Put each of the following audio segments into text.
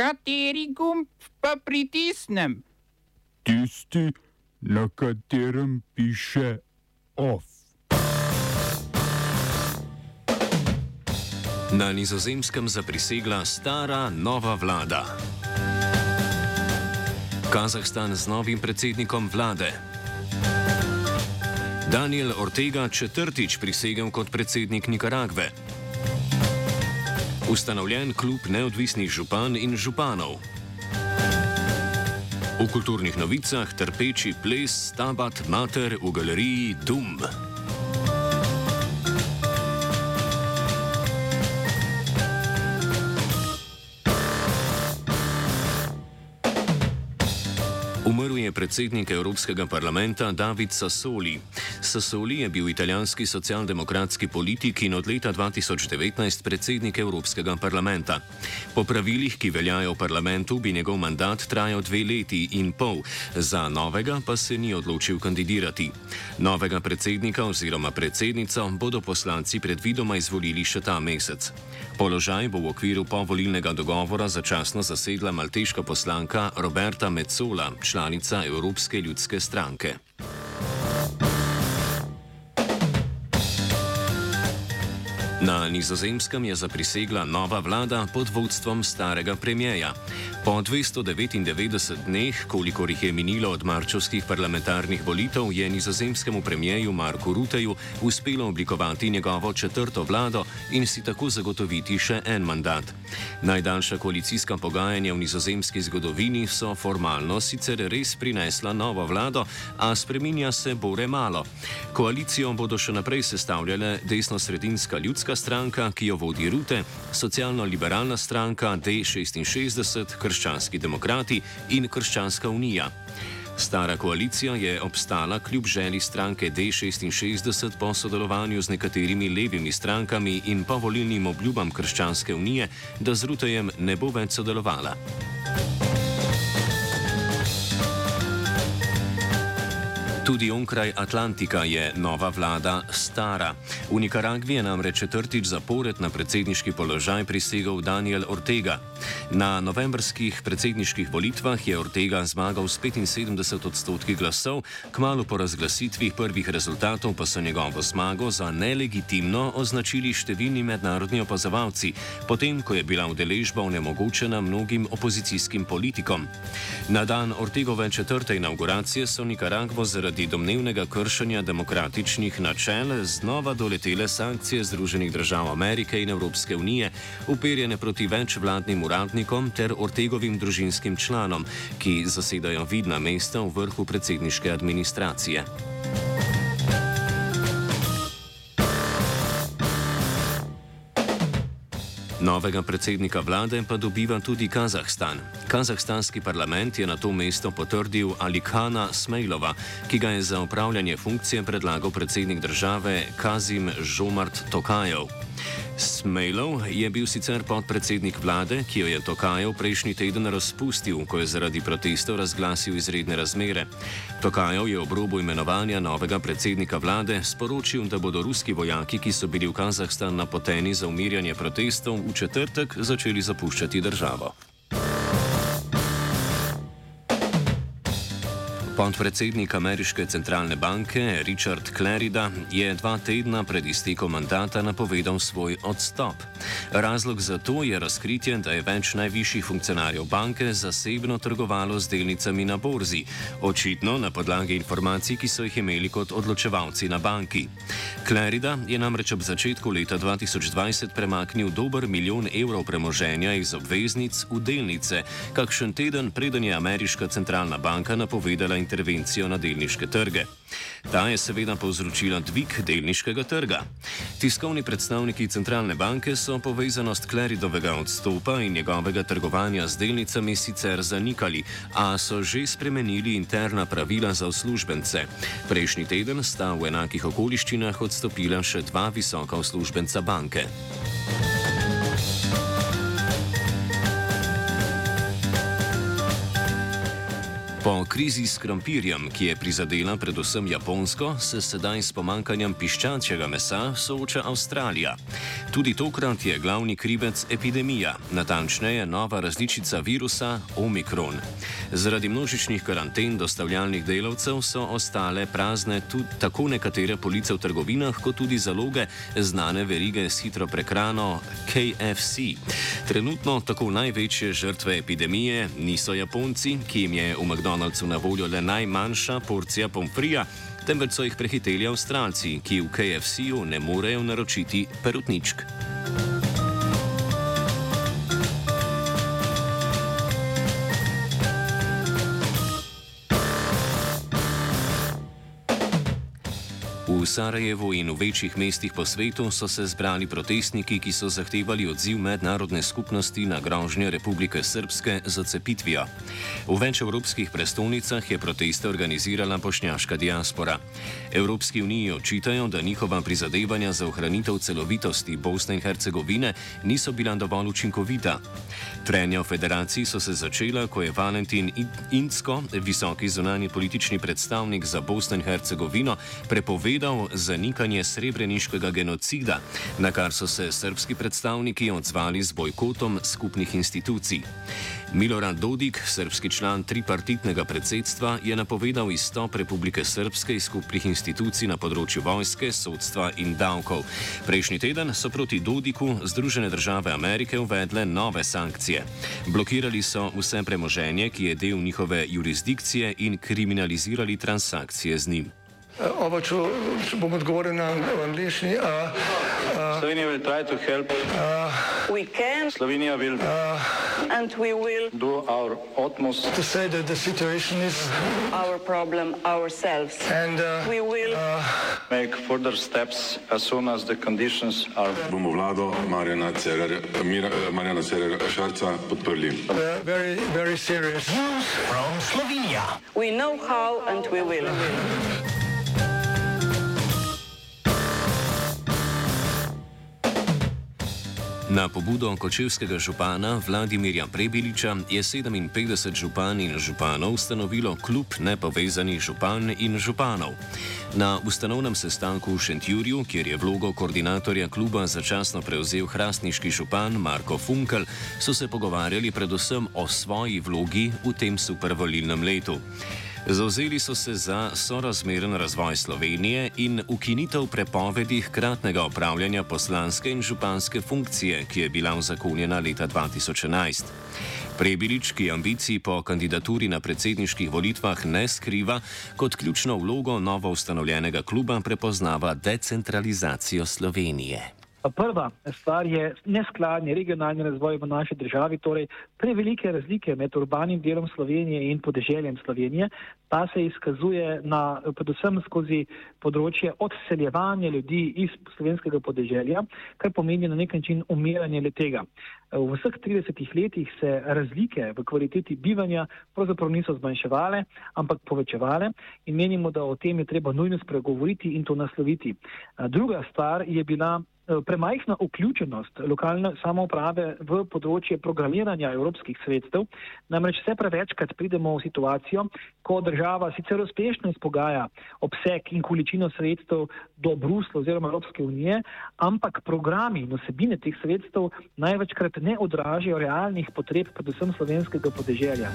Kateri gumb pa pritisnem? Tisti, na katerem piše OF. Na nizozemskem zaprisegla stara nova vlada. Kazahstan z novim predsednikom vlade. Daniel Ortega četrtič prisegel kot predsednik Nikaragve. Ustanovljen klub neodvisnih župan in županov. V kulturnih novicah trpeči ples Stabat Mater v galeriji Dum. Umrl je predsednik Evropskega parlamenta David Sassoli. Sassoli je bil italijanski socialdemokratski politik in od leta 2019 predsednik Evropskega parlamenta. Po pravilih, ki veljajo v parlamentu, bi njegov mandat trajal dve leti in pol, za novega pa se ni odločil kandidirati. Novega predsednika oziroma predsednico bodo poslanci predvidoma izvolili še ta mesec. Položaj bo v okviru povolilnega dogovora začasno zasedla malteška poslanka Roberta Metzola, članica Evropske ljudske stranke. Na nizozemskem je zaprisegla nova vlada pod vodstvom starega premijeja. Po 299 dneh, kolikor jih je minilo od marčovskih parlamentarnih volitev, je nizozemskemu premijeju Marku Ruteju uspelo oblikovati njegovo četrto vlado in si tako zagotoviti še en mandat. Najdaljša koalicijska pogajanja v nizozemski zgodovini so formalno sicer res prinesla novo vlado, a spreminja se bore malo. Koalicijo bodo še naprej sestavljale desno-sredinska ljudska stranka, ki jo vodi Rute, socialno-liberalna stranka D66, krščanski demokrati in krščanska unija. Stara koalicija je obstala kljub želi stranke D66 po sodelovanju z nekaterimi levimi strankami in po volilnim obljubam krščanske unije, da z Rutejem ne bo več sodelovala. Tudi onkraj Atlantika je nova vlada stara. V Nikaragvi je namreč četrtič zapored na predsedniški položaj prisegel Daniel Ortega. Na novembrskih predsedniških volitvah je Ortega zmagal s 75 odstotki glasov, kmalo po razglasitvi prvih rezultatov pa so njegovo zmago za nelegitimno označili številni mednarodni opazovalci, potem ko je bila udeležba onemogočena mnogim opozicijskim politikom. Na dan Ortegove četrte inauguracije so Nikaragvo zaradi zaradi domnevnega kršenja demokratičnih načel znova doletele sankcije Združenih držav Amerike in Evropske unije, uperjene proti več vladnim uradnikom ter Ortegovim družinskim članom, ki zasedajo vidna mesta v vrhu predsedniške administracije. Novega predsednika vlade pa dobiva tudi Kazahstan. Kazahstanski parlament je na to mesto potrdil Alikana Smejlova, ki ga je za upravljanje funkcije predlagal predsednik države Kazim Žomart Tokajev. Smejlov je bil sicer podpredsednik vlade, ki jo je Tokajev prejšnji teden razpustil, ko je zaradi protestov razglasil izredne razmere. Tokajev je ob robu imenovanja novega predsednika vlade sporočil, da bodo ruski vojaki, ki so bili v Kazahstan napoteni za umirjanje protestov, v četrtek začeli zapuščati državo. Podpredsednik ameriške centralne banke Richard Clarida je dva tedna pred iztekom mandata napovedal svoj odstop. Razlog za to je razkritje, da je več najvišjih funkcionarjev banke zasebno trgovalo z delnicami na borzi, očitno na podlagi informacij, ki so jih imeli kot odločevalci na banki. Clarida je namreč ob začetku leta 2020 premaknil dober milijon evrov premoženja iz obveznic v delnice, kakšen teden preden je ameriška centralna banka napovedala intervencijo na delniške trge. Ta je seveda povzročila dvig delniškega trga. Tiskovni predstavniki centralne banke so povezanost Kleridovega odstopa in njegovega trgovanja z delnicami sicer zanikali, a so že spremenili interna pravila za uslužbence. Prejšnji teden sta v enakih okoliščinah odstopila še dva visoka uslužbenca banke. Po krizi s krompirjem, ki je prizadela predvsem Japonsko, se sedaj s pomankanjem piščančjega mesa sooča Avstralija. Tudi tokrat je glavni krivec epidemija, natančneje nova različica virusa Omikron. Zaradi množičnih karanten dostavljalnih delavcev so ostale prazne tudi tako nekatere police v trgovinah, kot tudi zaloge znane verige s hitro prekrano KFC. Trenutno tako največje žrtve epidemije niso Japonci, ki jim je v McDonald'su na voljo le najmanjša porcija pomfrija temveč so jih prehiteli Avstralci, ki v KFC-ju ne morejo naročiti perutničk. Sarajevu in v večjih mestih po svetu so se zbrali protestniki, ki so zahtevali odziv mednarodne skupnosti na grožnje Republike Srpske z odcepitvijo. V več evropskih prestolnicah je proteste organizirala pošnjaška diaspora. Evropski uniji očitajo, da njihova prizadevanja za ohranitev celovitosti Bosne in Hercegovine niso bila dovolj učinkovita. Trenja v federaciji so se začela, ko je Valentin Incko, visoki zunani politični predstavnik za Bosno in Hercegovino, prepovedal, zahteval zanikanje srebreniškega genocida, na kar so se srpski predstavniki odzvali z bojkotom skupnih institucij. Milorad Dodik, srpski član tripartitnega predsedstva, je napovedal izstop Republike Srpske iz skupnih institucij na področju vojske, sodstva in davkov. Prejšnji teden so proti Dodiku Združene države Amerike uvedle nove sankcije. Blokirali so vse premoženje, ki je del njihove jurisdikcije in kriminalizirali transakcije z njim. Oba, če, če bom odgovoril na angliški. Slovenija bo poskušala pomagati. Slovenija bo naredila naš utmost, da bo rekla, da je situacija naš problem, sami. In bomo naredili nadaljnje korake, as soon as the conditions are. Bomo vlado Marjana Cererera Cerer Šarca podprli. Very, very serious. News from Slovenija. We know how and we will. Na pobudo kočevskega župana Vladimirja Prebiliča je 57 župan in županov ustanovilo klub nepovezanih župan in županov. Na ustanovnem sestanku v Šentjurju, kjer je vlogo koordinatorja kluba začasno prevzel hrastniški župan Marko Funkel, so se pogovarjali predvsem o svoji vlogi v tem supervolilnem letu. Zauzeli so se za sorazmeren razvoj Slovenije in ukinitev prepovedi hkratnega opravljanja poslanske in županske funkcije, ki je bila uzakonjena leta 2011. Prebilič, ki ambicij po kandidaturi na predsedniških volitvah ne skriva, kot ključno vlogo novo ustanovljenega kluba prepoznava decentralizacijo Slovenije. Prva stvar je neskladni regionalni razvoj v naši državi, torej prevelike razlike med urbanim delom Slovenije in podeželjem Slovenije, pa se izkazuje na, predvsem skozi področje odseljevanja ljudi iz slovenskega podeželja, kar pomeni na nek način umiranje letega. V vseh 30 letih se razlike v kvaliteti bivanja pravzaprav niso zmanjševale, ampak povečevale in menimo, da o tem je treba nujno spregovoriti in to nasloviti. Druga stvar je bila premajhna vključenost lokalne samouprave v področje programiranja evropskih sredstev. Namreč vse prevečkrat pridemo v situacijo, ko država sicer uspešno izpogaja obseg in količino sredstev do Brusla oziroma Evropske unije, ampak programi in osebine teh sredstev največkrat ne odražajo realnih potreb, predvsem slovenskega podeželja.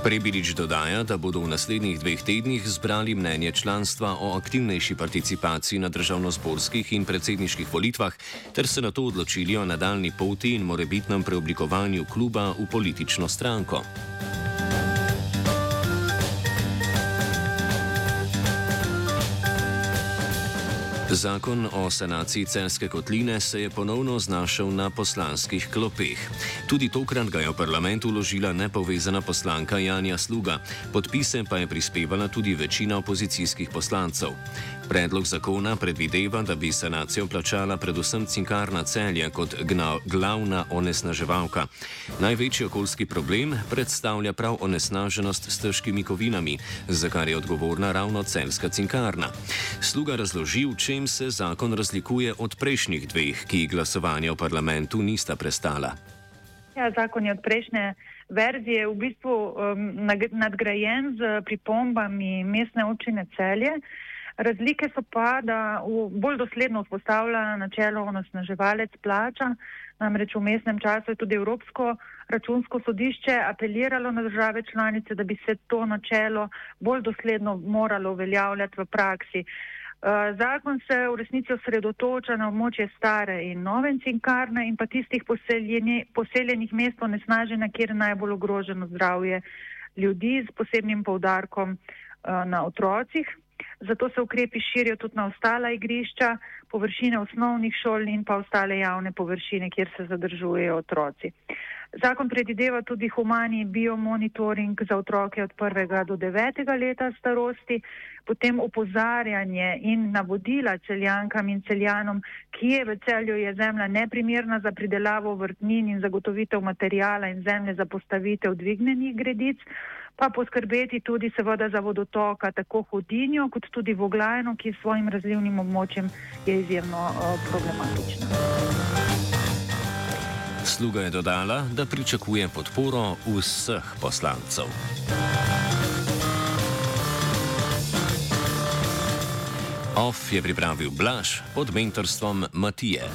Prebilič dodaja, da bodo v naslednjih dveh tednih zbrali mnenje članstva o aktivnejši participaciji na državno-zborskih in predsedniških volitvah, ter se na to odločili o nadaljni poti in morebitnem preoblikovanju kluba v politično stranko. Zakon o sanaciji celske kotline se je ponovno znašel na poslanskih klopeh. Tudi tokrat ga je v parlament uložila nepovezana poslanka Janja Sluga, podpise pa je prispevala tudi večina opozicijskih poslancev. Predlog zakona predvideva, da bi sanacijo plačala predvsem cinkarna celja kot glavna onesnaževalka. Največji okoljski problem predstavlja prav onesnaženost s težkimi kovinami, za kar je odgovorna ravno celska cinkarna. Sluga razloži, v čem se zakon razlikuje od prejšnjih dveh, ki glasovanja v parlamentu nista prestala. Ja, zakon je od prejšnje verzije v bistvu um, nadgrajen z pripombami mestne občine celje. Razlike so pa, da bolj dosledno vzpostavlja načelo onosnaževalec plača, namreč v mestnem času je tudi Evropsko računsko sodišče apeliralo na države članice, da bi se to načelo bolj dosledno moralo uveljavljati v praksi. Eh, zakon se v resnici osredotoča na območje stare in nove cinkarne in pa tistih poseljenih mest onesnažena, kjer je najbolj ogroženo zdravje ljudi s posebnim povdarkom eh, na otrocih. Zato se ukrepi širijo tudi na ostala igrišča, površine osnovnih šol in pa ostale javne površine, kjer se zadržujejo otroci. Zakon predideva tudi humani biomonitoring za otroke od 1. do 9. leta starosti, potem opozarjanje in navodila celjankam in celjanom, kje v celju je zemlja neprimerna za pridelavo vrtnin in zagotovitev materijala in zemlje za postavitev dvignenih gredic pa poskrbeti tudi seveda za vodotoka, tako hodinjo kot tudi voglajno, ki s svojim razlivnim območjem je izjemno uh, problematična. Sluga je dodala, da pričakuje podporo vseh poslancev. OF je pripravil Blaž pod mentorstvom Matije.